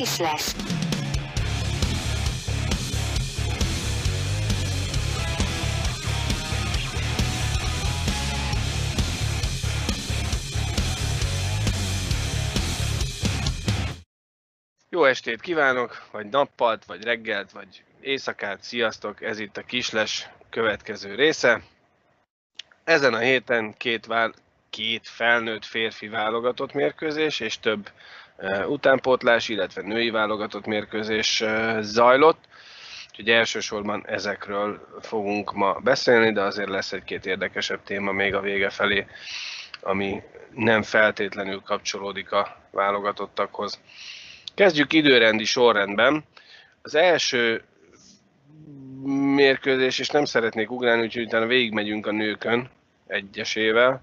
Gratis lesz. Jó estét kívánok, vagy nappalt, vagy reggelt, vagy éjszakát, sziasztok! Ez itt a Kisles következő része. Ezen a héten két, vál, két felnőtt férfi válogatott mérkőzés és több utánpótlás, illetve női válogatott mérkőzés zajlott. Úgyhogy elsősorban ezekről fogunk ma beszélni, de azért lesz egy-két érdekesebb téma még a vége felé, ami nem feltétlenül kapcsolódik a válogatottakhoz. Kezdjük időrendi sorrendben. Az első mérkőzés, és nem szeretnék ugrálni, úgyhogy utána végigmegyünk a nőkön egyesével.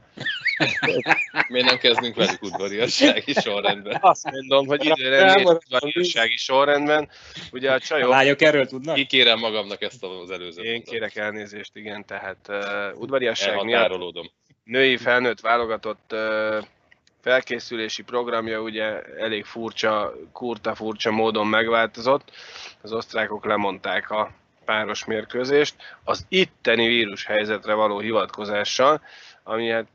Miért nem kezdünk velük udvariassági sorrendben? Azt mondom, hogy időrendi és udvariassági sorrendben. Ugye a csajok... A lányok erről tudnak? Kikérem magamnak ezt az előző Én kérek elnézést, igen, tehát uh, udvariasság miatt női felnőtt válogatott uh, felkészülési programja ugye elég furcsa, kurta furcsa módon megváltozott. Az osztrákok lemondták a páros mérkőzést az itteni vírus helyzetre való hivatkozással, ami hát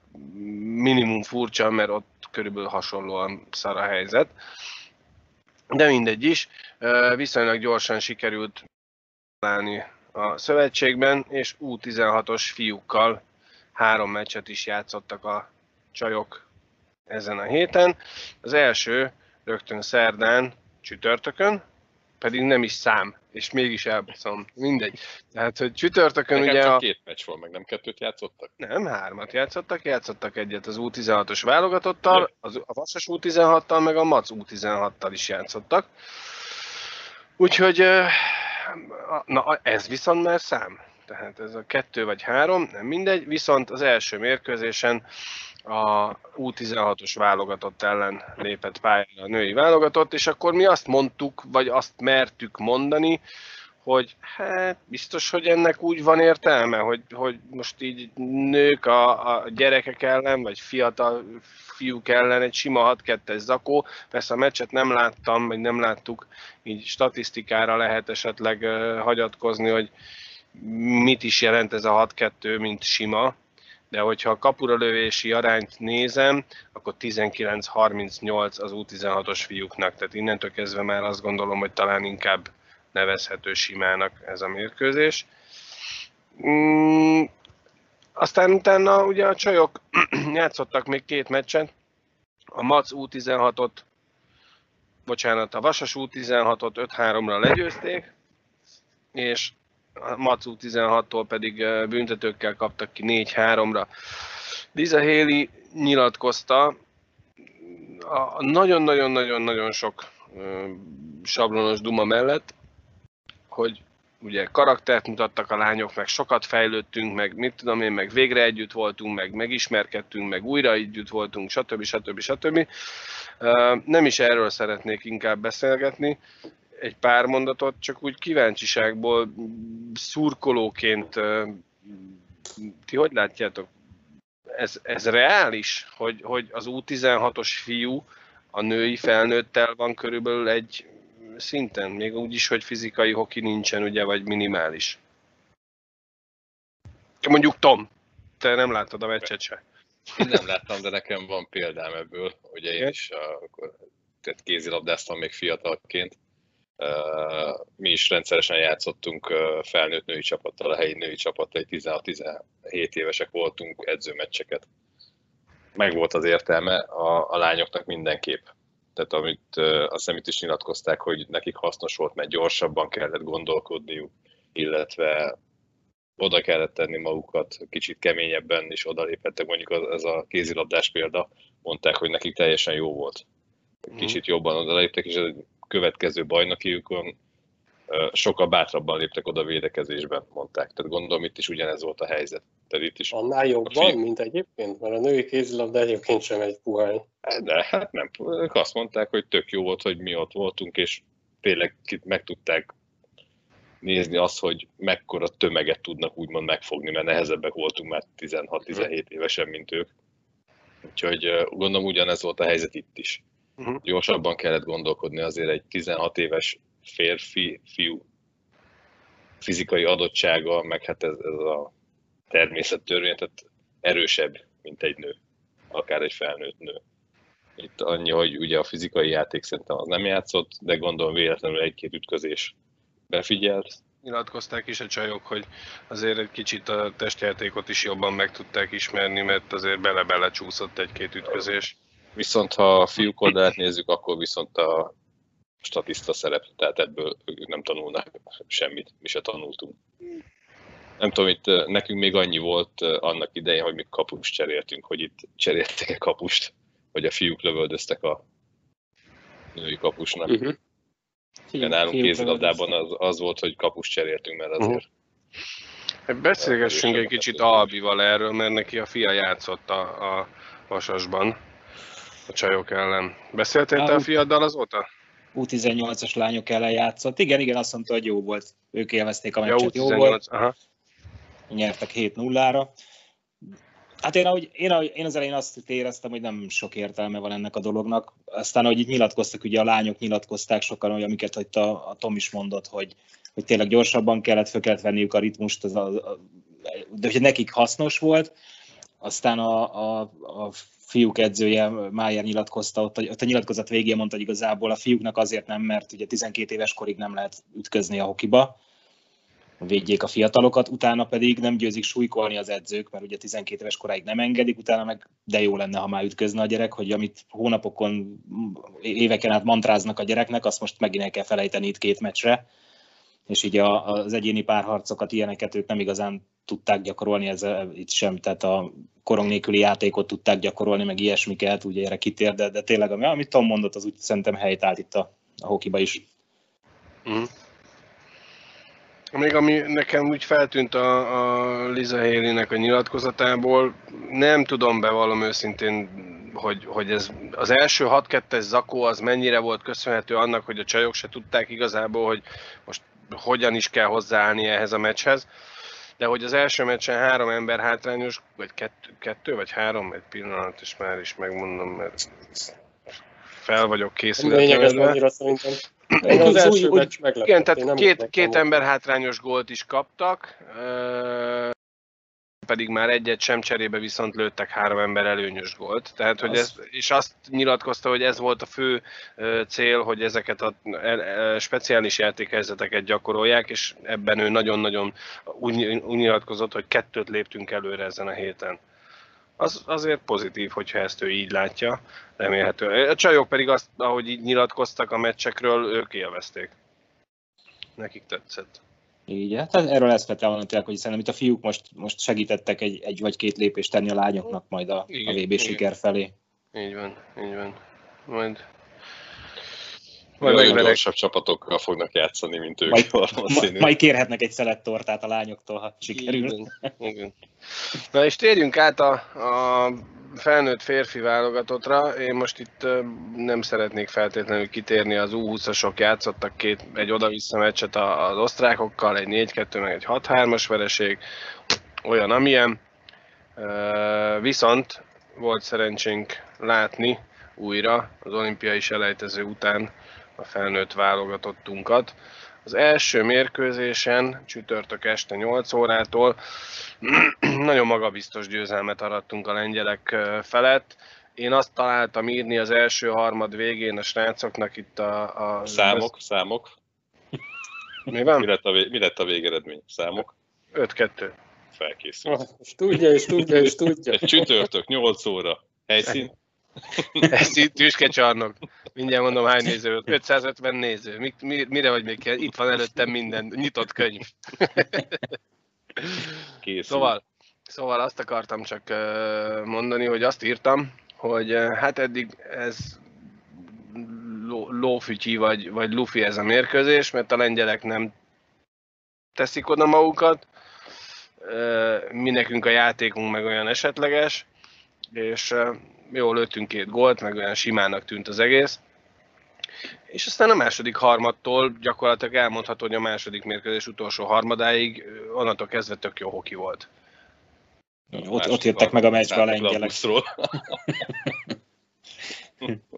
minimum furcsa, mert ott körülbelül hasonlóan szar a helyzet. De mindegy is, viszonylag gyorsan sikerült találni a szövetségben, és U16-os fiúkkal három meccset is játszottak a csajok ezen a héten. Az első rögtön szerdán, csütörtökön, pedig nem is szám, és mégis elbaszom. Mindegy. Tehát, hogy csütörtökön Nekem ugye csak a... két meccs volt, meg nem kettőt játszottak? Nem, hármat játszottak, játszottak egyet az U16-os válogatottal, az, a Vasas U16-tal, meg a Mac U16-tal is játszottak. Úgyhogy, na ez viszont már szám. Tehát ez a kettő vagy három, nem mindegy, viszont az első mérkőzésen a U16-os válogatott ellen lépett pályára a női válogatott, és akkor mi azt mondtuk, vagy azt mertük mondani, hogy hát biztos, hogy ennek úgy van értelme, hogy, hogy most így nők a, a gyerekek ellen, vagy fiatal fiúk ellen egy sima 6-2-es zakó. Persze a meccset nem láttam, vagy nem láttuk, így statisztikára lehet esetleg hagyatkozni, hogy mit is jelent ez a 6-2, mint sima. De hogyha a kapura lövési arányt nézem, akkor 19-38 az U16-os fiúknak. Tehát innentől kezdve már azt gondolom, hogy talán inkább nevezhető simának ez a mérkőzés. Mm, aztán utána ugye a csajok játszottak még két meccset. A Mac U16-ot, bocsánat, a Vasas U16-ot 5-3-ra legyőzték, és a Mac U16-tól pedig büntetőkkel kaptak ki 4-3-ra. Liza Haley nyilatkozta, nagyon-nagyon-nagyon-nagyon sok sablonos duma mellett, hogy ugye karaktert mutattak a lányok, meg sokat fejlődtünk, meg mit tudom én, meg végre együtt voltunk, meg megismerkedtünk, meg újra együtt voltunk, stb. stb. stb. Nem is erről szeretnék inkább beszélgetni, egy pár mondatot, csak úgy kíváncsiságból szurkolóként ti hogy látjátok? Ez, ez reális, hogy, hogy az U16-os fiú a női felnőttel van körülbelül egy szinten, még úgy is, hogy fizikai hoki nincsen, ugye, vagy minimális. Mondjuk Tom, te nem láttad a meccset se. Én nem láttam, de nekem van példám ebből. Ugye én is akkor, tehát kézilabdáztam még fiatalként. Mi is rendszeresen játszottunk felnőtt női csapattal, a helyi női csapattal, egy 16-17 évesek voltunk, edzőmeccseket. Meg volt az értelme a, a lányoknak mindenképp. Tehát amit azt hiszem itt is nyilatkozták, hogy nekik hasznos volt, mert gyorsabban kellett gondolkodniuk, illetve oda kellett tenni magukat, kicsit keményebben is odaléphettek, mondjuk ez a kézilabdás példa, mondták, hogy nekik teljesen jó volt. Kicsit jobban odaléptek, és a következő bajnokiukon sokkal bátrabban léptek oda védekezésben, mondták. Tehát gondolom itt is ugyanez volt a helyzet. Tehát itt is Annál jobban, fiú- mint egyébként? Mert a női kézilabda egyébként sem egy puhány. De hát nem, ők azt mondták, hogy tök jó volt, hogy mi ott voltunk, és tényleg ki- meg tudták nézni azt, hogy mekkora tömeget tudnak úgymond megfogni, mert nehezebbek voltunk már 16-17 évesen, mint ők. Úgyhogy gondolom ugyanez volt a helyzet itt is. Uh-huh. gyorsabban kellett gondolkodni, azért egy 16 éves férfi, fiú fizikai adottsága, meg hát ez, ez a természettörvény, tehát erősebb, mint egy nő, akár egy felnőtt nő. Itt annyi, hogy ugye a fizikai játék szerintem az nem játszott, de gondolom véletlenül egy-két ütközés befigyelt. Nyilatkozták is a csajok, hogy azért egy kicsit a testjátékot is jobban meg tudták ismerni, mert azért bele-bele csúszott egy-két ütközés. Viszont ha a fiúk oldalát nézzük, akkor viszont a statiszta szerep, tehát ebből ők nem tanulnak semmit, mi se tanultunk. Nem tudom, itt nekünk még annyi volt annak idején, hogy mi kapust cseréltünk, hogy itt cseréltek-e kapust, hogy a fiúk lövöldöztek a női kapusnak. Uh-huh. Fiú, nálunk kézilabdában az, az volt, hogy kapust cseréltünk, mert azért... Uh-huh. Beszélgessünk egy kicsit Albival erről, mert neki a fia játszott a, a Vasasban a csajok ellen. Beszéltél te a fiaddal azóta? U18-as lányok ellen játszott. Igen, igen, azt mondta, hogy jó volt. Ők élvezték a meccset, ja, jó volt. Aha. Nyertek 7-0-ra. Hát én, ahogy, én, ahogy, én az elején azt éreztem, hogy nem sok értelme van ennek a dolognak. Aztán, ahogy itt nyilatkoztak, ugye a lányok nyilatkozták sokan, hogy amiket hogy a, a Tom is mondott, hogy, hogy tényleg gyorsabban kellett, föl kellett venniük a ritmust, az a, a, de hogy nekik hasznos volt. Aztán a, a, a fiúk edzője Májer nyilatkozta, ott, ott a nyilatkozat végén mondta, hogy igazából a fiúknak azért nem, mert ugye 12 éves korig nem lehet ütközni a hokiba, védjék a fiatalokat, utána pedig nem győzik súlykolni az edzők, mert ugye 12 éves koráig nem engedik, utána meg de jó lenne, ha már ütközne a gyerek, hogy amit hónapokon, éveken át mantráznak a gyereknek, azt most megint el kell felejteni itt két meccsre, és így az egyéni párharcokat, ilyeneket ők nem igazán tudták gyakorolni, ez itt sem, tehát a korong nélküli játékot tudták gyakorolni, meg ilyesmiket, ugye erre kitér, de, de tényleg, amit Tom mondott, az úgy szerintem helyt állt itt a, a hokiba is. Mm. Még ami nekem úgy feltűnt a, a Liza Haley-nek a nyilatkozatából, nem tudom bevallom őszintén, hogy, hogy ez az első 6-2-es zakó az mennyire volt köszönhető annak, hogy a csajok se tudták igazából, hogy most hogyan is kell hozzáállni ehhez a meccshez. De hogy az első meccsen három ember hátrányos, vagy kettő, kettő vagy három, egy pillanat, és már is megmondom, mert fel vagyok készülve. Lényeg ez annyira szerintem. Én az első úgy, meccs meglepett. Igen, tehát két, két ember hátrányos gólt is kaptak, pedig már egyet sem cserébe viszont lőttek három ember előnyös gólt. Tehát, hogy ez, és azt nyilatkozta, hogy ez volt a fő cél, hogy ezeket a speciális játékhelyzeteket gyakorolják, és ebben ő nagyon-nagyon úgy, úgy nyilatkozott, hogy kettőt léptünk előre ezen a héten. Az azért pozitív, hogyha ezt ő így látja, remélhető. A csajok pedig azt, ahogy így nyilatkoztak a meccsekről, ők élvezték. Nekik tetszett. Így, hát erről ezt vettem volna tényleg, hogy szerintem itt a fiúk most, most segítettek egy, egy vagy két lépést tenni a lányoknak majd a, igen, a VB igen. siker felé. Így van, így van. Majd majd nagyon gyorsabb csapatokkal fognak játszani, mint ők. Majd, ma, majd kérhetnek egy szelet tortát a lányoktól, ha sikerül. Igen, igen. Na és térjünk át a, a felnőtt férfi válogatottra. Én most itt nem szeretnék feltétlenül kitérni, az U20-asok játszottak két, egy oda-vissza meccset az osztrákokkal, egy 4-2, meg egy 6-3-as vereség, olyan amilyen. Viszont volt szerencsénk látni újra az olimpiai selejtező után a felnőtt válogatottunkat. Az első mérkőzésen, csütörtök este 8 órától nagyon magabiztos győzelmet arattunk a lengyelek felett. Én azt találtam írni az első harmad végén a srácoknak itt a... a számok, az... számok. Mi van? Mi lett a, vég, mi lett a végeredmény? Számok? 5-2. Felkészült. Ah, és tudja, és tudja, és tudja. Egy csütörtök, 8 óra. Helyszín? Ez itt tüskecsarnok. Mindjárt mondom, hány néző 550 néző. Mi, mi, mire vagy még kell? Itt van előttem minden. Nyitott könyv. Készül. Szóval, szóval azt akartam csak mondani, hogy azt írtam, hogy hát eddig ez lófütyi vagy, vagy lufi ez a mérkőzés, mert a lengyelek nem teszik oda magukat, mi nekünk a játékunk meg olyan esetleges, és jól lőttünk két gólt, meg olyan simának tűnt az egész. És aztán a második harmadtól gyakorlatilag elmondható, hogy a második mérkőzés utolsó harmadáig onnantól kezdve tök jó hoki volt. Ott, ott jöttek meg a meccsbe a lengyelek.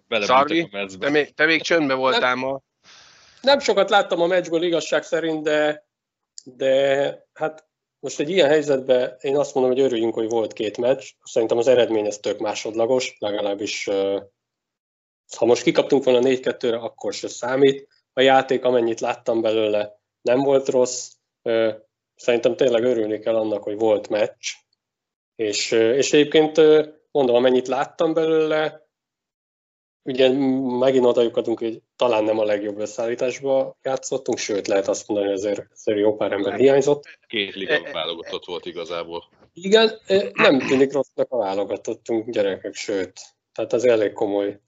Szarvi, te még, te még csöndben voltál ma. Nem sokat láttam a meccsből igazság szerint, de, de hát most egy ilyen helyzetben én azt mondom, hogy örüljünk, hogy volt két meccs. Szerintem az eredmény ez tök másodlagos, legalábbis ha most kikaptunk volna 4-2-re, akkor se számít. A játék, amennyit láttam belőle, nem volt rossz. Szerintem tényleg örülni kell annak, hogy volt meccs. És, és egyébként mondom, amennyit láttam belőle, ugye megint oda hogy talán nem a legjobb összeállításba játszottunk, sőt lehet azt mondani, hogy ezért, ezért jó pár ember hiányzott. Két liga válogatott volt igazából. Igen, nem tűnik rossznak a válogatottunk gyerekek, sőt, tehát az elég komoly.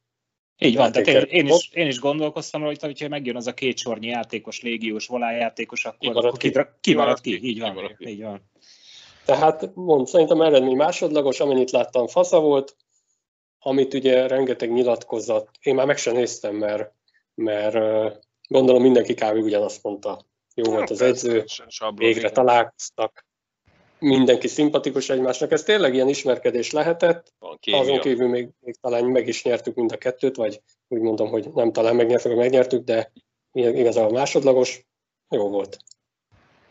Így van, tehát én, én, is, én is gondolkoztam rajta, hogyha megjön az a két sornyi játékos, légiós, volájátékos, akkor kimarad ki, kimarad ki, ki. így van, kimarad ki. így van. Tehát mond, szerintem eredmény másodlagos, amennyit láttam, fasza volt, amit ugye rengeteg nyilatkozat, én már meg sem néztem, mert, mert gondolom mindenki kb. ugyanazt mondta. Jó volt az edző, végre találkoztak, mindenki szimpatikus egymásnak. Ez tényleg ilyen ismerkedés lehetett. Azon kívül még, még talán meg is nyertük mind a kettőt, vagy úgy mondom, hogy nem talán megnyertük, vagy megnyertük, de igazából másodlagos. Jó volt.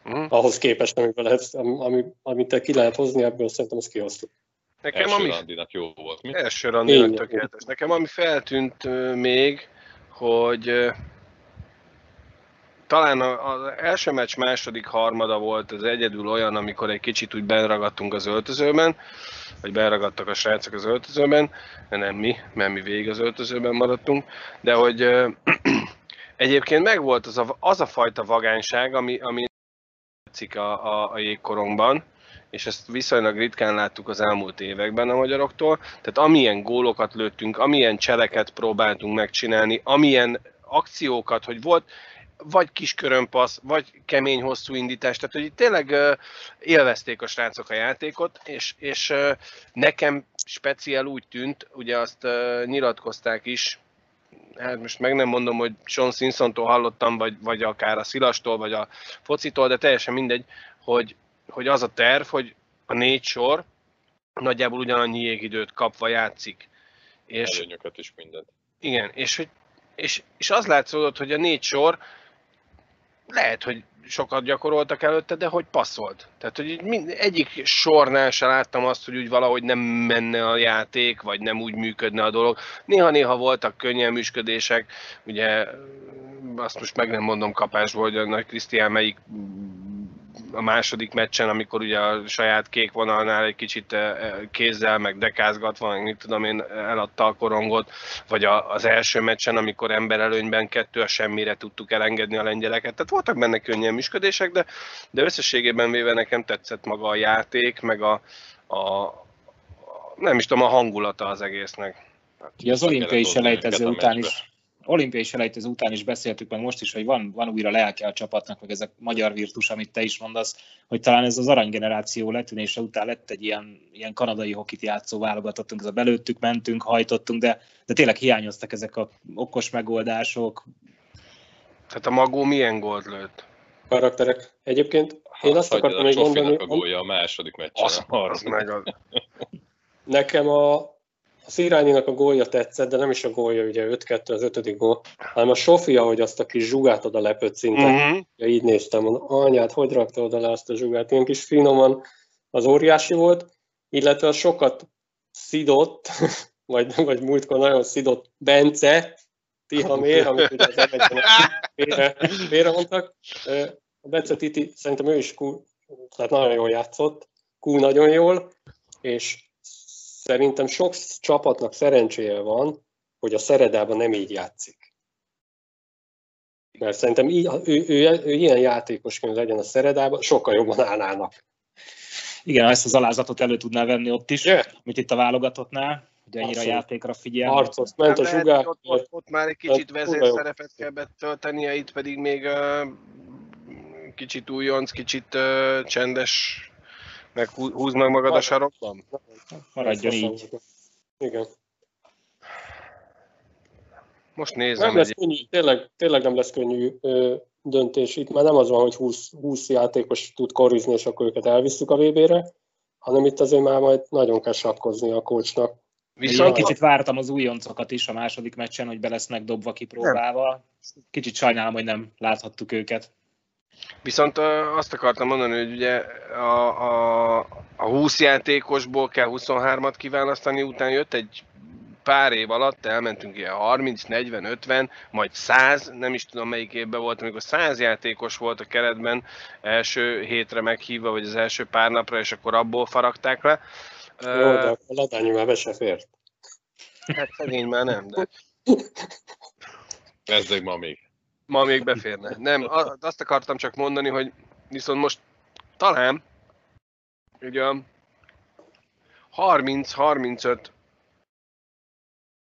Mm. Ahhoz képest, amiből lehet, ami, amit ki lehet hozni, ebből szerintem azt kihoztuk. Nekem első ami... randinak jó volt. Mi? Első randinak tökéletes. Nekem ami feltűnt még, hogy talán az első meccs második harmada volt az egyedül olyan, amikor egy kicsit úgy benragadtunk az öltözőben, vagy benragadtak a srácok az öltözőben, de nem mi, mert mi végig az öltözőben maradtunk, de hogy egyébként megvolt az a, az a fajta vagányság, ami, ami tetszik a, a, a jégkorongban, és ezt viszonylag ritkán láttuk az elmúlt években a magyaroktól. Tehát amilyen gólokat lőttünk, amilyen cseleket próbáltunk megcsinálni, amilyen akciókat, hogy volt vagy kis körömpassz, vagy kemény hosszú indítás, tehát hogy itt tényleg élvezték a srácok a játékot, és, és nekem speciál úgy tűnt, ugye azt uh, nyilatkozták is, hát most meg nem mondom, hogy Sean Simpsontól hallottam, vagy, vagy akár a Szilastól, vagy a focitól, de teljesen mindegy, hogy hogy az a terv, hogy a négy sor nagyjából ugyanannyi jégidőt kapva játszik. És, Előnyöket is mindent. Igen, és, hogy, és, és az látszódott, hogy a négy sor lehet, hogy sokat gyakoroltak előtte, de hogy passzolt. Tehát, hogy mind, egyik sornál se láttam azt, hogy úgy valahogy nem menne a játék, vagy nem úgy működne a dolog. Néha-néha voltak könnyelműsködések, ugye azt most meg nem mondom kapásból, hogy a Nagy Krisztián melyik a második meccsen, amikor ugye a saját kék vonalnál egy kicsit eh, eh, kézzel, meg dekázgatva, meg mit tudom én, eladta a korongot, vagy a, az első meccsen, amikor emberelőnyben kettő a semmire tudtuk elengedni a lengyeleket. Tehát voltak benne könnyen működések, de, de összességében véve nekem tetszett maga a játék, meg a, a nem is tudom, a hangulata az egésznek. Hát, az olimpiai selejtező után is olimpiai selejtező után is beszéltük, meg most is, hogy van, van újra lelke a csapatnak, meg ez a magyar virtus, amit te is mondasz, hogy talán ez az aranygeneráció letűnése után lett egy ilyen, ilyen kanadai hokit játszó válogatottunk, ez a belőttük, mentünk, hajtottunk, de, de tényleg hiányoztak ezek a okos megoldások. Tehát a Magó milyen gólt lőtt? Karakterek. Egyébként én azt akartam még mondani... a gólja a második meccsen. Az, az meg az. Nekem a, a Szirányinak a gólja tetszett, de nem is a gólja, ugye 5-2 az ötödik gól, hanem a Sofia, hogy azt a kis zsugát oda lepött szinte. Uh-huh. Ja, így néztem, mondom, anyát, hogy rakta oda le azt a zsugát? Ilyen kis finoman, az óriási volt, illetve az sokat szidott, vagy, vagy múltkor nagyon szidott Bence, Tihamér, amit ugye az félre, félre mondtak. A Bence Titi, szerintem ő is kú, tehát nagyon jól játszott, kú nagyon jól, és Szerintem sok csapatnak szerencséje van, hogy a Szeredában nem így játszik. Mert szerintem így, ő, ő, ő, ő ilyen játékosként legyen a Szeredában, sokkal jobban állnának. Igen, ezt az alázatot elő tudná venni ott is, yeah. mint itt a válogatottnál, hogy ennyire a játékra figyel. Harcos, ment a zsugár. Ott, ott, ott, már egy kicsit vezérszerepet kell betöltenie, itt pedig még uh, kicsit újonc, kicsit uh, csendes meg húzd meg magad a sarokban? Maradjon így. Igen. Most nézem. Nem lesz könnyű, tényleg, tényleg nem lesz könnyű ö, döntés. Itt már nem az van, hogy 20, 20 játékos tud korizni, és akkor őket elvisszük a VB-re, hanem itt azért már majd nagyon kell sakkozni a kocsnak. Viszont kicsit vártam az újoncokat is a második meccsen, hogy be lesznek dobva kipróbálva. Kicsit sajnálom, hogy nem láthattuk őket. Viszont azt akartam mondani, hogy ugye a, a, a 20 játékosból kell 23-at kiválasztani, utána jött egy pár év alatt elmentünk ilyen 30, 40, 50, majd 100, nem is tudom melyik évben volt, amikor 100 játékos volt a keretben első hétre meghívva, vagy az első pár napra, és akkor abból faragták le. Jó, de akkor Ladányi már be se fért. Hát szegény már nem, de... Ezzeg ma még. Ma még beférne. Nem, azt akartam csak mondani, hogy viszont most talán ugye 30-35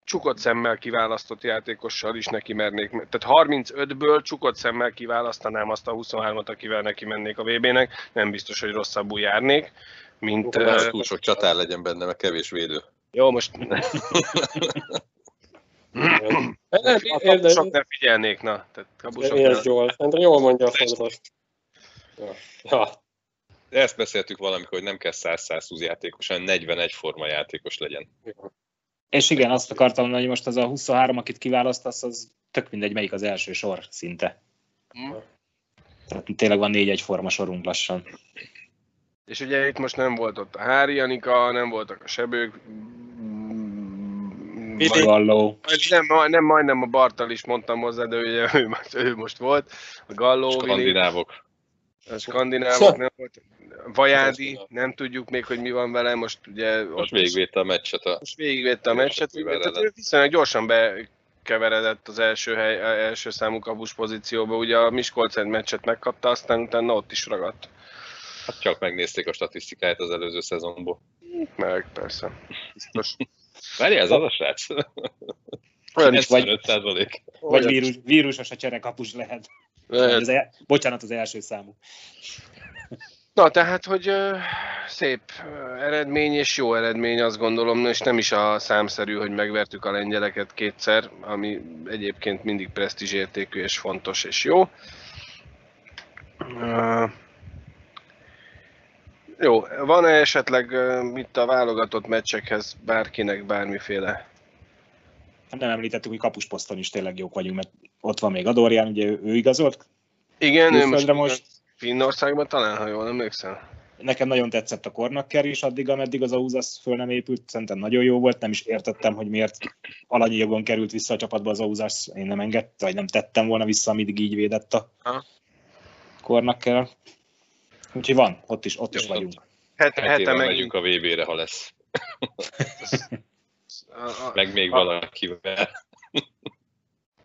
csukott szemmel kiválasztott játékossal is neki mernék. Tehát 35-ből csukott szemmel kiválasztanám azt a 23-at, akivel neki mennék a VB-nek. Nem biztos, hogy rosszabbul járnék, mint... Uh, túl sok csatár legyen benne, mert kevés védő. Jó, most... Sok nem figyelnék, na. Tehát kabusok Értsd jól, jól mondja a fodros. Ja. ja. Ezt beszéltük valamikor, hogy nem kell 100-120 játékos, hanem 41 forma játékos legyen. Ja. És igen, azt akartam mondani, hogy most az a 23, akit kiválasztasz, az tök mindegy, melyik az első sor szinte. Hmm. Tehát tényleg van négy egyforma sorunk lassan. És ugye itt most nem volt ott a Hári Anika, nem voltak a sebők. A Galló. Nem, nem, majdnem a Bartal is mondtam hozzá, de ugye ő, ő most volt. A Galló. Skandinávok. A skandinávok nem volt. Vajádi, nem tudjuk még, hogy mi van vele, most ugye... Most végigvédte a meccset. A... Most végigvédte a meccset, tehát viszonylag gyorsan bekeveredett az első, hely, első számú kapus pozícióba, ugye a Miskolc egy meccset megkapta, aztán utána ott is ragadt. Hát csak megnézték a statisztikáját az előző szezonból. Meg, persze. Biztos. Várjál, ez az a srác? Olyan is vagy, vagy vírus, vírusos a cserekapus lehet. lehet. Az el, bocsánat, az első számú. Na, tehát, hogy szép eredmény és jó eredmény, azt gondolom, és nem is a számszerű, hogy megvertük a lengyeleket kétszer, ami egyébként mindig presztízsértékű és fontos és jó. Jó, van-e esetleg uh, itt a válogatott meccsekhez bárkinek bármiféle? Hát nem említettük, hogy kapusposzton is tényleg jók vagyunk, mert ott van még Adorján, ugye ő, ő igazolt? Igen, ő most, most Finnországban talán, ha jól emlékszem. Nekem nagyon tetszett a kornakker is addig, ameddig az Auzas föl nem épült, szerintem nagyon jó volt, nem is értettem, hogy miért alanyi jogon került vissza a csapatba az Auzas, én nem engedtem, vagy nem tettem volna vissza, amíg így védett a kornakker. Úgyhogy van, ott is, ott jó, is vagyunk. Het, hete megyünk a VB-re, ha lesz. Meg még valakivel.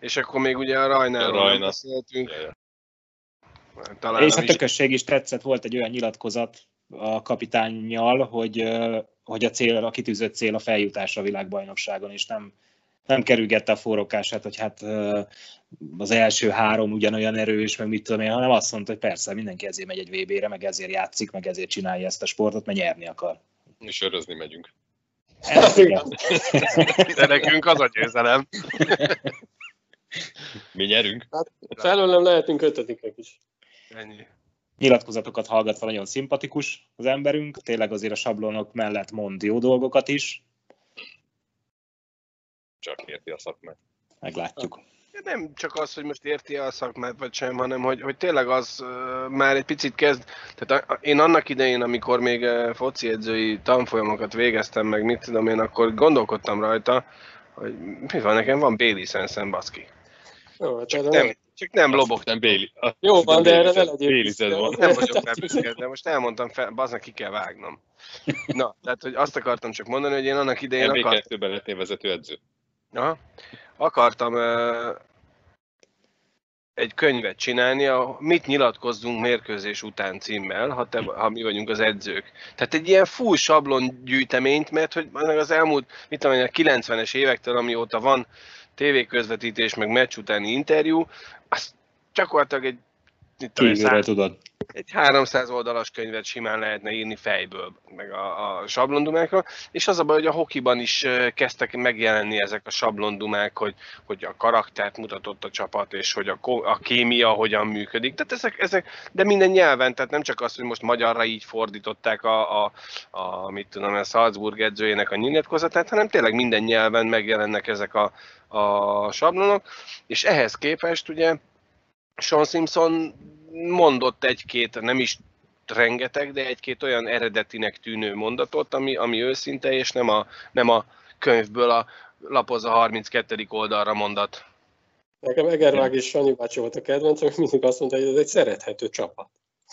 És akkor még ugye a Rajnáról Rajna. beszéltünk. Ja, talán és a tökösség is tetszett, volt egy olyan nyilatkozat a kapitányjal, hogy, hogy a cél, a kitűzött cél a feljutás a világbajnokságon, és nem, nem kerülgette a forrókását, hogy hát az első három ugyanolyan erős, meg mit tudom én, hanem azt mondta, hogy persze, mindenki ezért megy egy VB-re, meg ezért játszik, meg ezért csinálja ezt a sportot, mert nyerni akar. És örözni megyünk. De nekünk az a győzelem. Mi nyerünk. Hát, nem lehetünk ötödikek is. Ennyi. Nyilatkozatokat hallgatva nagyon szimpatikus az emberünk, tényleg azért a sablonok mellett mond jó dolgokat is. Csak érti a szakmát. Meglátjuk. Nem csak az, hogy most érti a szakmát, vagy sem, hanem hogy, hogy tényleg az uh, már egy picit kezd. Tehát a, én annak idején, amikor még uh, foci edzői tanfolyamokat végeztem, meg mit tudom én, akkor gondolkodtam rajta, hogy mi van, nekem van B-licenszem, baszki. Jó, hát csak, nem, csak nem lobok. Nem Béli. Jó van, de erre ne legyél Bélized van. Nem vagyok rá büszke, de most elmondtam fel, baznak ki kell vágnom. Na, tehát hogy azt akartam csak mondani, hogy én annak idején akartam... MB2-ben lettél vezetőedző. Aha. Akartam uh, egy könyvet csinálni, a Mit nyilatkozzunk mérkőzés után címmel, ha, te, ha mi vagyunk az edzők. Tehát egy ilyen full sablon gyűjteményt, mert hogy az elmúlt, mit tudom, a 90-es évektől, amióta van tévéközvetítés, meg meccs utáni interjú, az gyakorlatilag egy Kívülről tudod. Egy 300 oldalas könyvet simán lehetne írni fejből, meg a, a sablondumákról, és az a baj, hogy a hokiban is kezdtek megjelenni ezek a sablondumák, hogy, hogy a karaktert mutatott a csapat, és hogy a, a kémia hogyan működik. Tehát ezek, ezek, de minden nyelven, tehát nem csak az, hogy most magyarra így fordították a, a, a mit tudom, a Salzburg edzőjének a nyilatkozatát, hanem tényleg minden nyelven megjelennek ezek a, a sablonok, és ehhez képest ugye Sean Simpson mondott egy-két, nem is rengeteg, de egy-két olyan eredetinek tűnő mondatot, ami, ami őszinte, és nem a, nem a könyvből a lapoz a 32. oldalra mondat. Nekem Egervág és Sanyi bácsi volt a kedvencem, mindig azt mondta, hogy ez egy szerethető csapat.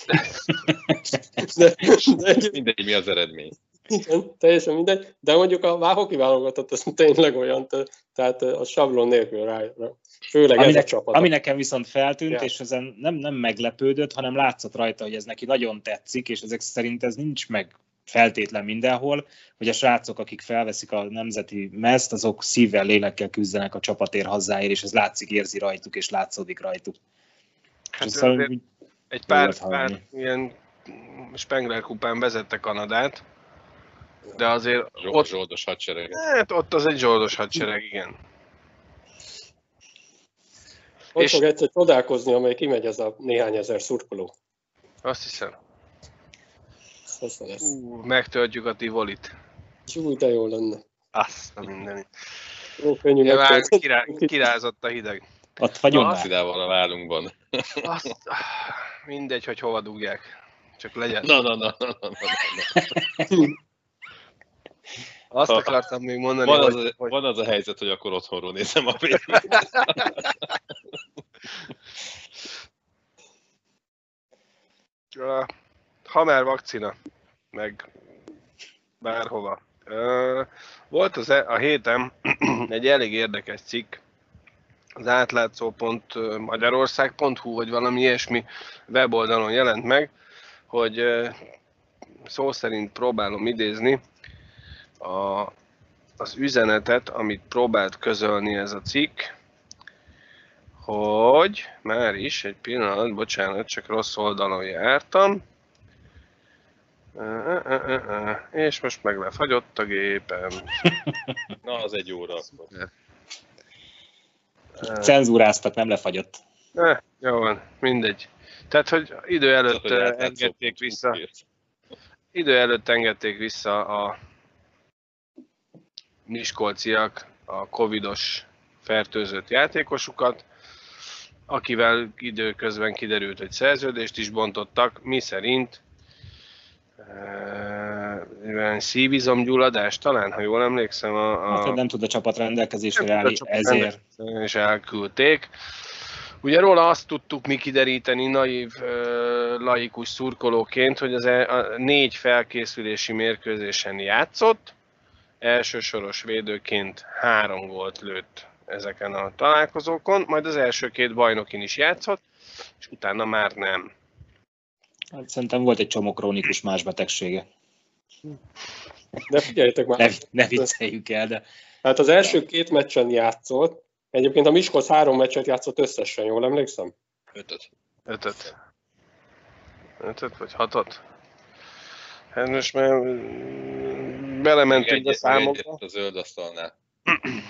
de, de egy... Mindegy, mi az eredmény. Igen, teljesen mindegy, de mondjuk a Váhoki válogatott, az tényleg olyan, tehát a sablon nélkül rá, főleg ami ez ne, a csapat. Ami nekem viszont feltűnt, ja. és ezen nem, nem meglepődött, hanem látszott rajta, hogy ez neki nagyon tetszik, és ezek szerint ez nincs meg feltétlen mindenhol, hogy a srácok, akik felveszik a nemzeti mezt, azok szívvel, lélekkel küzdenek a csapatér hazáért, és ez látszik, érzi rajtuk, és látszódik rajtuk. Hát szóval, egy pár, pár ilyen Spengler kupán vezette Kanadát, de azért Zsold, ott... Zsoldos hadsereg. Hát ott az egy zsoldos hadsereg, igen. Ott és... fog egyszer csodálkozni, amely kimegy ez a néhány ezer szurkoló. Azt hiszem. Azt lesz. Ú, megtöltjük a Tivolit. Ú, de jó lenne. Azt a mindenit. Jó, könnyű ja, már kirá, kirázott a hideg. Ott vagyunk már. Szidával a vállunkban. Azt, mindegy, hogy hova dugják. Csak legyen. Na, na, na, na, na, na. Azt akartam még mondani, van az, hogy. Van az a helyzet, hogy akkor otthonról nézem a vb Ha már vakcina, meg bárhova. Volt az e, a héten egy elég érdekes cikk, az átlátszó.magyarország.hu, vagy valami ilyesmi weboldalon jelent meg, hogy szó szerint próbálom idézni, a, az üzenetet, amit próbált közölni ez a cikk, hogy már is, egy pillanat, bocsánat, csak rossz oldalon jártam. És most meg lefagyott a gépem. Na, az egy óra akkor. Cenzúráztak, nem lefagyott. Ne, jó van, mindegy. Tehát, hogy idő előtt Tehát, engedték vissza. Idő előtt engedték vissza a miskolciak a covidos fertőzött játékosukat, akivel időközben kiderült, hogy szerződést is bontottak, mi szerint e, szívizomgyulladás talán, ha jól emlékszem. A, a... Hát, nem tud a csapat rendelkezésre állni, ezért. És elküldték. Ugye róla azt tudtuk mi kideríteni naív, laikus szurkolóként, hogy az e, a négy felkészülési mérkőzésen játszott, elsősoros védőként három gólt lőtt ezeken a találkozókon, majd az első két bajnokin is játszott, és utána már nem. Hát szerintem volt egy csomó krónikus más betegsége. De figyeljetek már. Ne, ne vicceljük el, de... Hát az első két meccsen játszott, egyébként a Miskolc három meccset játszott összesen, jól emlékszem? Ötöt. Ötöt. Ötöt vagy hatot? Hát most már belementünk a számokba. A zöld asztalnál.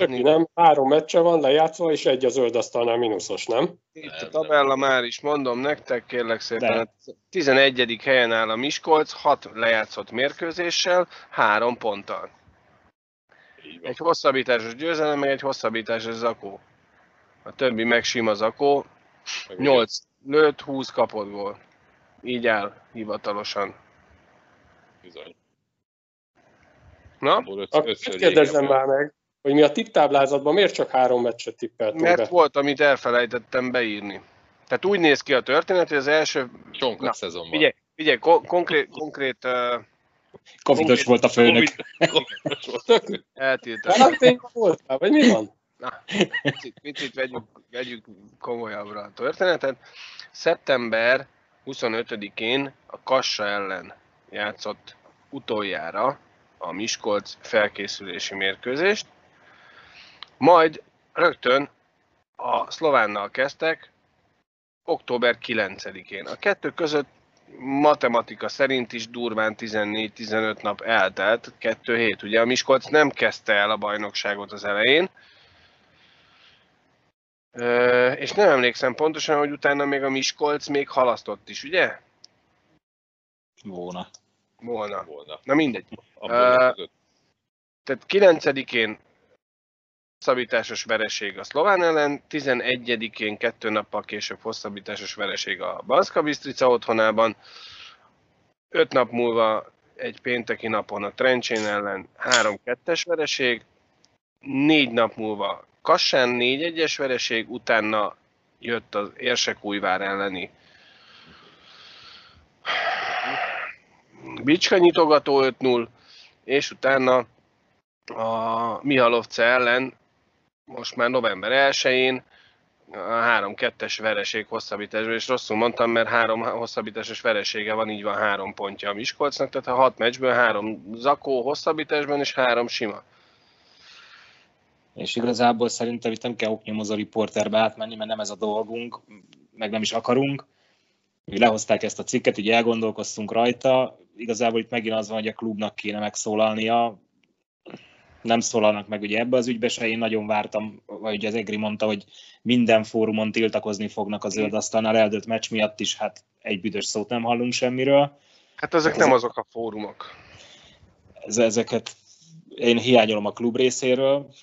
nem, három meccse van lejátszva, és egy a zöld asztalnál mínuszos, nem? Itt a tabella már is mondom nektek, kérlek szépen. De. 11. helyen áll a Miskolc, 6 lejátszott mérkőzéssel, 3 ponttal. Egy hosszabbításos győzelem, meg egy hosszabbításos zakó. A többi meg sima zakó. 8 lőtt, 20 kapott gól. Így áll hivatalosan. Bizony. Na? Akkor kérdezzem már meg, hogy mi a tipptáblázatban miért csak három meccset tippeltünk Mert be? volt, amit elfelejtettem beírni. Tehát úgy néz ki a történet, hogy az első... Csonka szezonban. Figyelj, figyelj ko- konkrét... konkrét uh, Covidos volt a főnök. Eltiltottam. voltál, vagy mi van? Na, picit, picit vegyük, vegyük komolyabbra a történetet. Szeptember 25-én a Kassa ellen játszott utoljára a Miskolc felkészülési mérkőzést, majd rögtön a szlovánnal kezdtek, október 9-én. A kettő között matematika szerint is durván 14-15 nap eltelt, 2 hét. Ugye a Miskolc nem kezdte el a bajnokságot az elején, és nem emlékszem pontosan, hogy utána még a Miskolc még halasztott is, ugye? Volna. Volna. Volna. Na mindegy. Uh, tehát 9-én hosszabbításos vereség a Szlován ellen, 11-én kettő nappal később hosszabbításos vereség a Banszka Bistrica otthonában, 5 nap múlva egy pénteki napon a Trencsén ellen 3-2-es vereség, 4 nap múlva Kassán 4-1-es vereség, utána jött az Érsekújvár elleni Bicska nyitogató 5-0, és utána a Mihalovce ellen most már november 1-én a 3-2-es vereség hosszabbításban, és rosszul mondtam, mert három hosszabbításos veresége van, így van három pontja a Miskolcnak, tehát a hat meccsből három zakó hosszabbításban, és három sima. És igazából szerintem itt nem kell oknyomozó riporterbe átmenni, mert nem ez a dolgunk, meg nem is akarunk. Mi lehozták ezt a cikket, így elgondolkoztunk rajta. Igazából itt megint az van, hogy a klubnak kéne megszólalnia, nem szólalnak meg ugye ebbe az ügybe se, én nagyon vártam, vagy ugye az Egri mondta, hogy minden fórumon tiltakozni fognak az zöld asztalnál eldőlt meccs miatt is, hát egy büdös szót nem hallunk semmiről. Hát ezek, ezek nem azok a fórumok. Ezeket én hiányolom a klub részéről.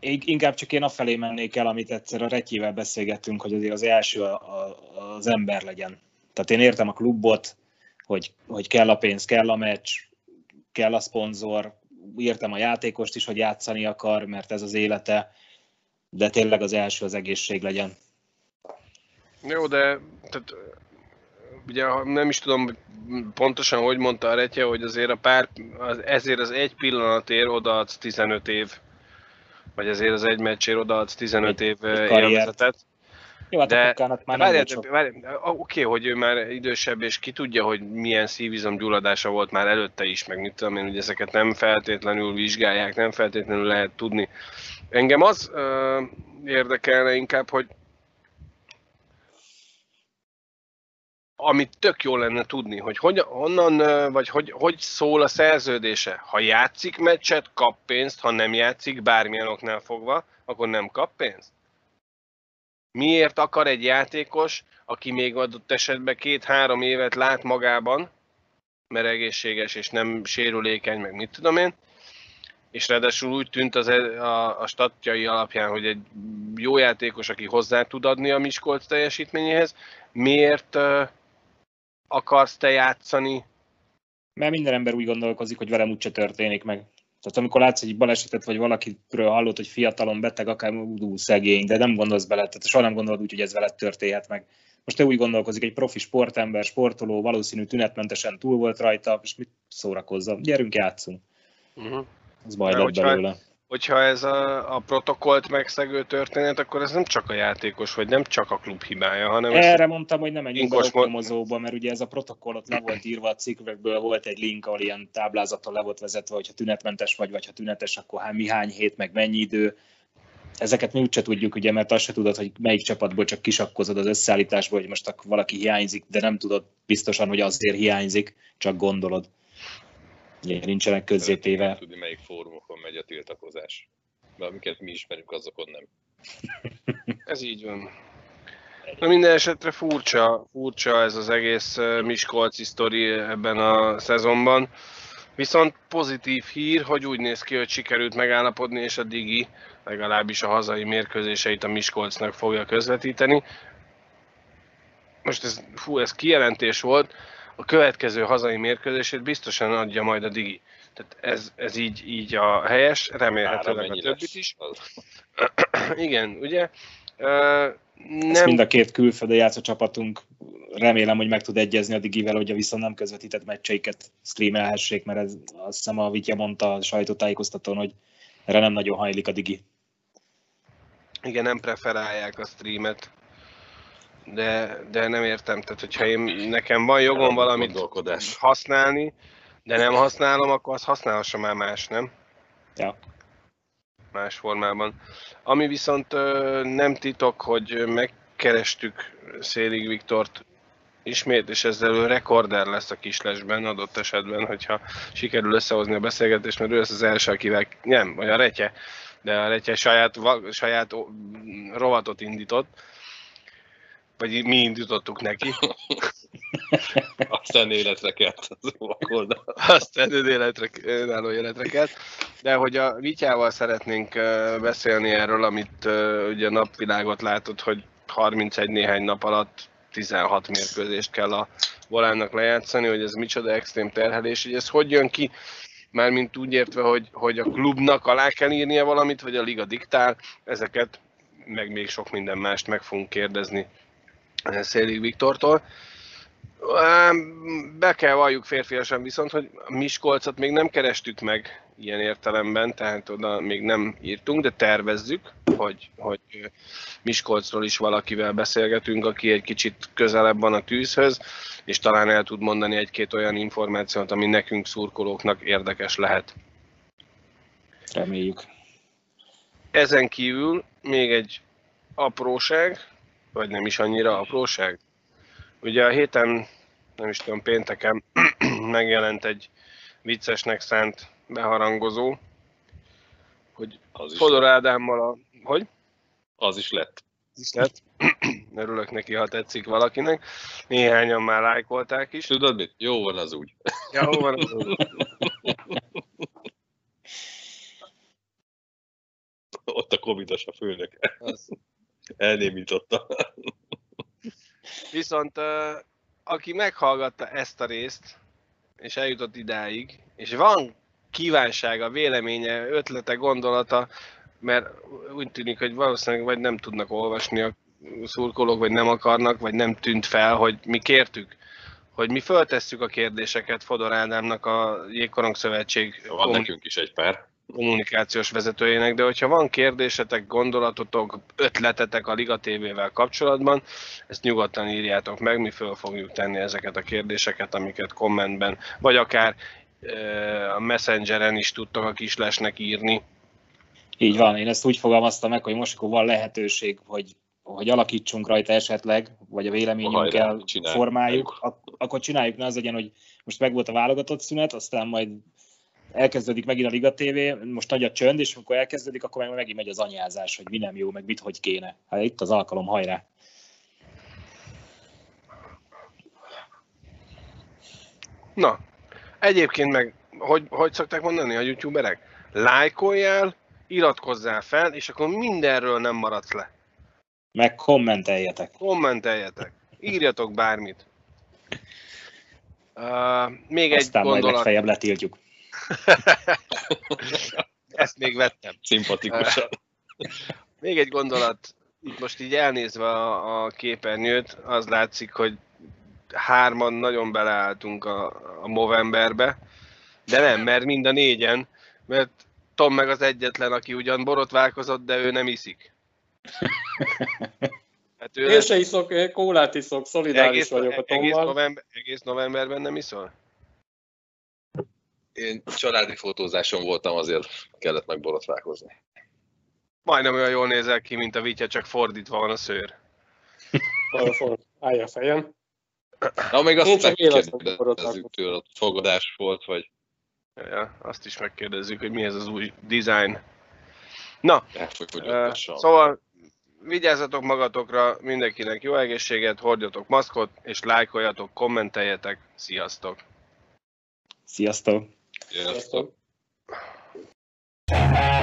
Inkább csak én afelé mennék el, amit egyszer a Retyivel beszélgettünk, hogy azért az első az ember legyen. Tehát én értem a klubot, hogy, hogy kell a pénz, kell a meccs, kell a szponzor, írtam a játékost is, hogy játszani akar, mert ez az élete, de tényleg az első az egészség legyen. Jó, de tehát, ugye nem is tudom pontosan, hogy mondta a Retje, hogy azért a pár, az, ezért az egy pillanatért odaadsz 15 év, vagy ezért az egy meccsért odaadsz 15 egy, év élvezetet. Jó, hát de, a már de várjál, várjál, oké, hogy ő már idősebb, és ki tudja, hogy milyen gyulladása volt már előtte is, meg mit tudom én, hogy ezeket nem feltétlenül vizsgálják, nem feltétlenül lehet tudni. Engem az uh, érdekelne inkább, hogy amit tök jó lenne tudni, hogy hogy, honnan, vagy hogy, hogy szól a szerződése. Ha játszik meccset, kap pénzt, ha nem játszik, bármilyen oknál fogva, akkor nem kap pénzt? Miért akar egy játékos, aki még adott esetben két-három évet lát magában, mert egészséges és nem sérülékeny, meg mit tudom én, és ráadásul úgy tűnt az, e- a, a statjai alapján, hogy egy jó játékos, aki hozzá tud adni a Miskolc teljesítményéhez, miért uh, akarsz te játszani? Mert minden ember úgy gondolkozik, hogy velem úgyse történik meg. Tehát amikor látsz egy balesetet, vagy valakiről hallott, hogy fiatalon beteg, akár udú szegény, de nem gondolsz bele, tehát soha nem gondolod úgy, hogy ez veled történhet meg. Most te úgy gondolkozik, egy profi sportember, sportoló, valószínű tünetmentesen túl volt rajta, és mit szórakozza? Gyerünk, játszunk. Uh-huh. Ez baj lett belőle hogyha ez a, a protokollt megszegő történet, akkor ez nem csak a játékos, vagy nem csak a klub hibája, hanem... Erre mondtam, hogy nem egy nyomozóba, mert ugye ez a protokoll ott le volt írva a cikkekből, volt egy link, ahol ilyen táblázaton le volt vezetve, hogyha tünetmentes vagy, vagy ha tünetes, akkor hány, mi hány hét, meg mennyi idő. Ezeket mi úgyse tudjuk, ugye, mert azt se tudod, hogy melyik csapatból csak kisakkozod az összeállításból, hogy most valaki hiányzik, de nem tudod biztosan, hogy azért hiányzik, csak gondolod. Ugye, nincsenek közzétéve. Tudni, melyik fórumokon megy a tiltakozás. De amiket mi ismerünk, azokon nem. Ez így van. Na minden esetre furcsa, furcsa ez az egész Miskolci sztori ebben a szezonban. Viszont pozitív hír, hogy úgy néz ki, hogy sikerült megállapodni, és a Digi legalábbis a hazai mérkőzéseit a Miskolcnak fogja közvetíteni. Most ez, fú, ez kijelentés volt, a következő hazai mérkőzését biztosan adja majd a Digi. Tehát ez, ez így, így a helyes, remélhetőleg a többit is. Igen, ugye? Nem... Ezt mind a két külföldi játszó csapatunk remélem, hogy meg tud egyezni a Digivel, hogy a viszont nem közvetített meccseiket streamelhessék, mert ez, azt hiszem a Vitya mondta a sajtótájékoztatón, hogy erre nem nagyon hajlik a Digi. Igen, nem preferálják a streamet de, de nem értem, tehát hogyha én, nekem van jogom valamit használni, de nem használom, akkor azt használhassa már más, nem? Ja. Más formában. Ami viszont nem titok, hogy meg megkerestük Szélig Viktort ismét, és ezzel ő rekorder lesz a kislesben adott esetben, hogyha sikerül összehozni a beszélgetést, mert ő lesz az első, akivel, nem, vagy a Retye, de a Retye saját, saját rovatot indított, vagy mi indítottuk neki. Aztán életre kelt az oldal. Aztán életre, önálló életre kelt. De hogy a Vityával szeretnénk beszélni erről, amit ugye a napvilágot látott, hogy 31 néhány nap alatt 16 mérkőzést kell a volánnak lejátszani, hogy ez micsoda extrém terhelés, hogy ez hogy jön ki, mármint úgy értve, hogy, hogy a klubnak alá kell írnia valamit, vagy a liga diktál, ezeket, meg még sok minden mást meg fogunk kérdezni Szélig Viktortól. Be kell valljuk férfiasan viszont, hogy Miskolcot még nem kerestük meg ilyen értelemben, tehát oda még nem írtunk, de tervezzük, hogy, hogy Miskolcról is valakivel beszélgetünk, aki egy kicsit közelebb van a tűzhöz, és talán el tud mondani egy-két olyan információt, ami nekünk szurkolóknak érdekes lehet. Reméljük. Ezen kívül még egy apróság, vagy nem is annyira apróság. Ugye a héten, nem is tudom, pénteken megjelent egy viccesnek szánt beharangozó, hogy az Fodor Ádámmal a... Hogy? Az is lett. Az is lett. Örülök neki, ha tetszik valakinek. Néhányan már lájkolták is. Tudod mit? Jó van az úgy. Jó van az úgy. Ott a covidos a főnök. Az. Elnémította. Viszont aki meghallgatta ezt a részt, és eljutott idáig, és van kívánsága, véleménye, ötlete, gondolata, mert úgy tűnik, hogy valószínűleg vagy nem tudnak olvasni a szurkolók, vagy nem akarnak, vagy nem tűnt fel, hogy mi kértük, hogy mi föltesszük a kérdéseket Fodor Ádámnak a Jégkorong Szövetség. Van nekünk is egy pár kommunikációs vezetőjének, de hogyha van kérdésetek, gondolatotok, ötletetek a Liga TV-vel kapcsolatban, ezt nyugodtan írjátok meg, mi föl fogjuk tenni ezeket a kérdéseket, amiket kommentben, vagy akár a Messengeren is tudtok a kislesnek írni. Így van, én ezt úgy fogalmaztam meg, hogy most akkor van lehetőség, hogy, hogy alakítsunk rajta esetleg, vagy a véleményünkkel formáljuk, ak- akkor csináljuk, ne az legyen, hogy most meg volt a válogatott szünet, aztán majd elkezdődik megint a Liga TV, most nagy a csönd, és amikor elkezdődik, akkor meg megint megy az anyázás, hogy mi nem jó, meg mit hogy kéne. Hát itt az alkalom, hajrá! Na, Egyébként meg, hogy, hogy szokták mondani a youtuberek? Lájkoljál, iratkozzál fel, és akkor mindenről nem maradsz le. Meg kommenteljetek. Kommenteljetek. Írjatok bármit. Uh, még Aztán egy gondolat. majd legfeljebb letiltjuk. Ezt még vettem. Szimpatikusan. Még egy gondolat. Itt most így elnézve a, a képernyőt, az látszik, hogy hárman nagyon beleálltunk a, a Movemberbe, de nem, mert mind a négyen, mert Tom meg az egyetlen, aki ugyan borotválkozott, de ő nem iszik. Hát ő Én se iszok, kólát iszok, szolidáris egész, vagyok a Tommal. Egész, november, egész novemberben nem iszol? Én családi fotózáson voltam, azért kellett meg borotválkozni. Majdnem olyan jól nézel ki, mint a vitya, csak fordítva van a szőr. Állj a fejem. Na, még azt megkérdezzük tőle, fogadás volt, vagy... Ja, azt is megkérdezzük, hogy mi ez az új design. Na, uh, szóval vigyázzatok magatokra, mindenkinek jó egészséget, hordjatok maszkot, és lájkoljatok, kommenteljetek. Sziasztok! Sziasztok! Sziasztok! Sziasztok.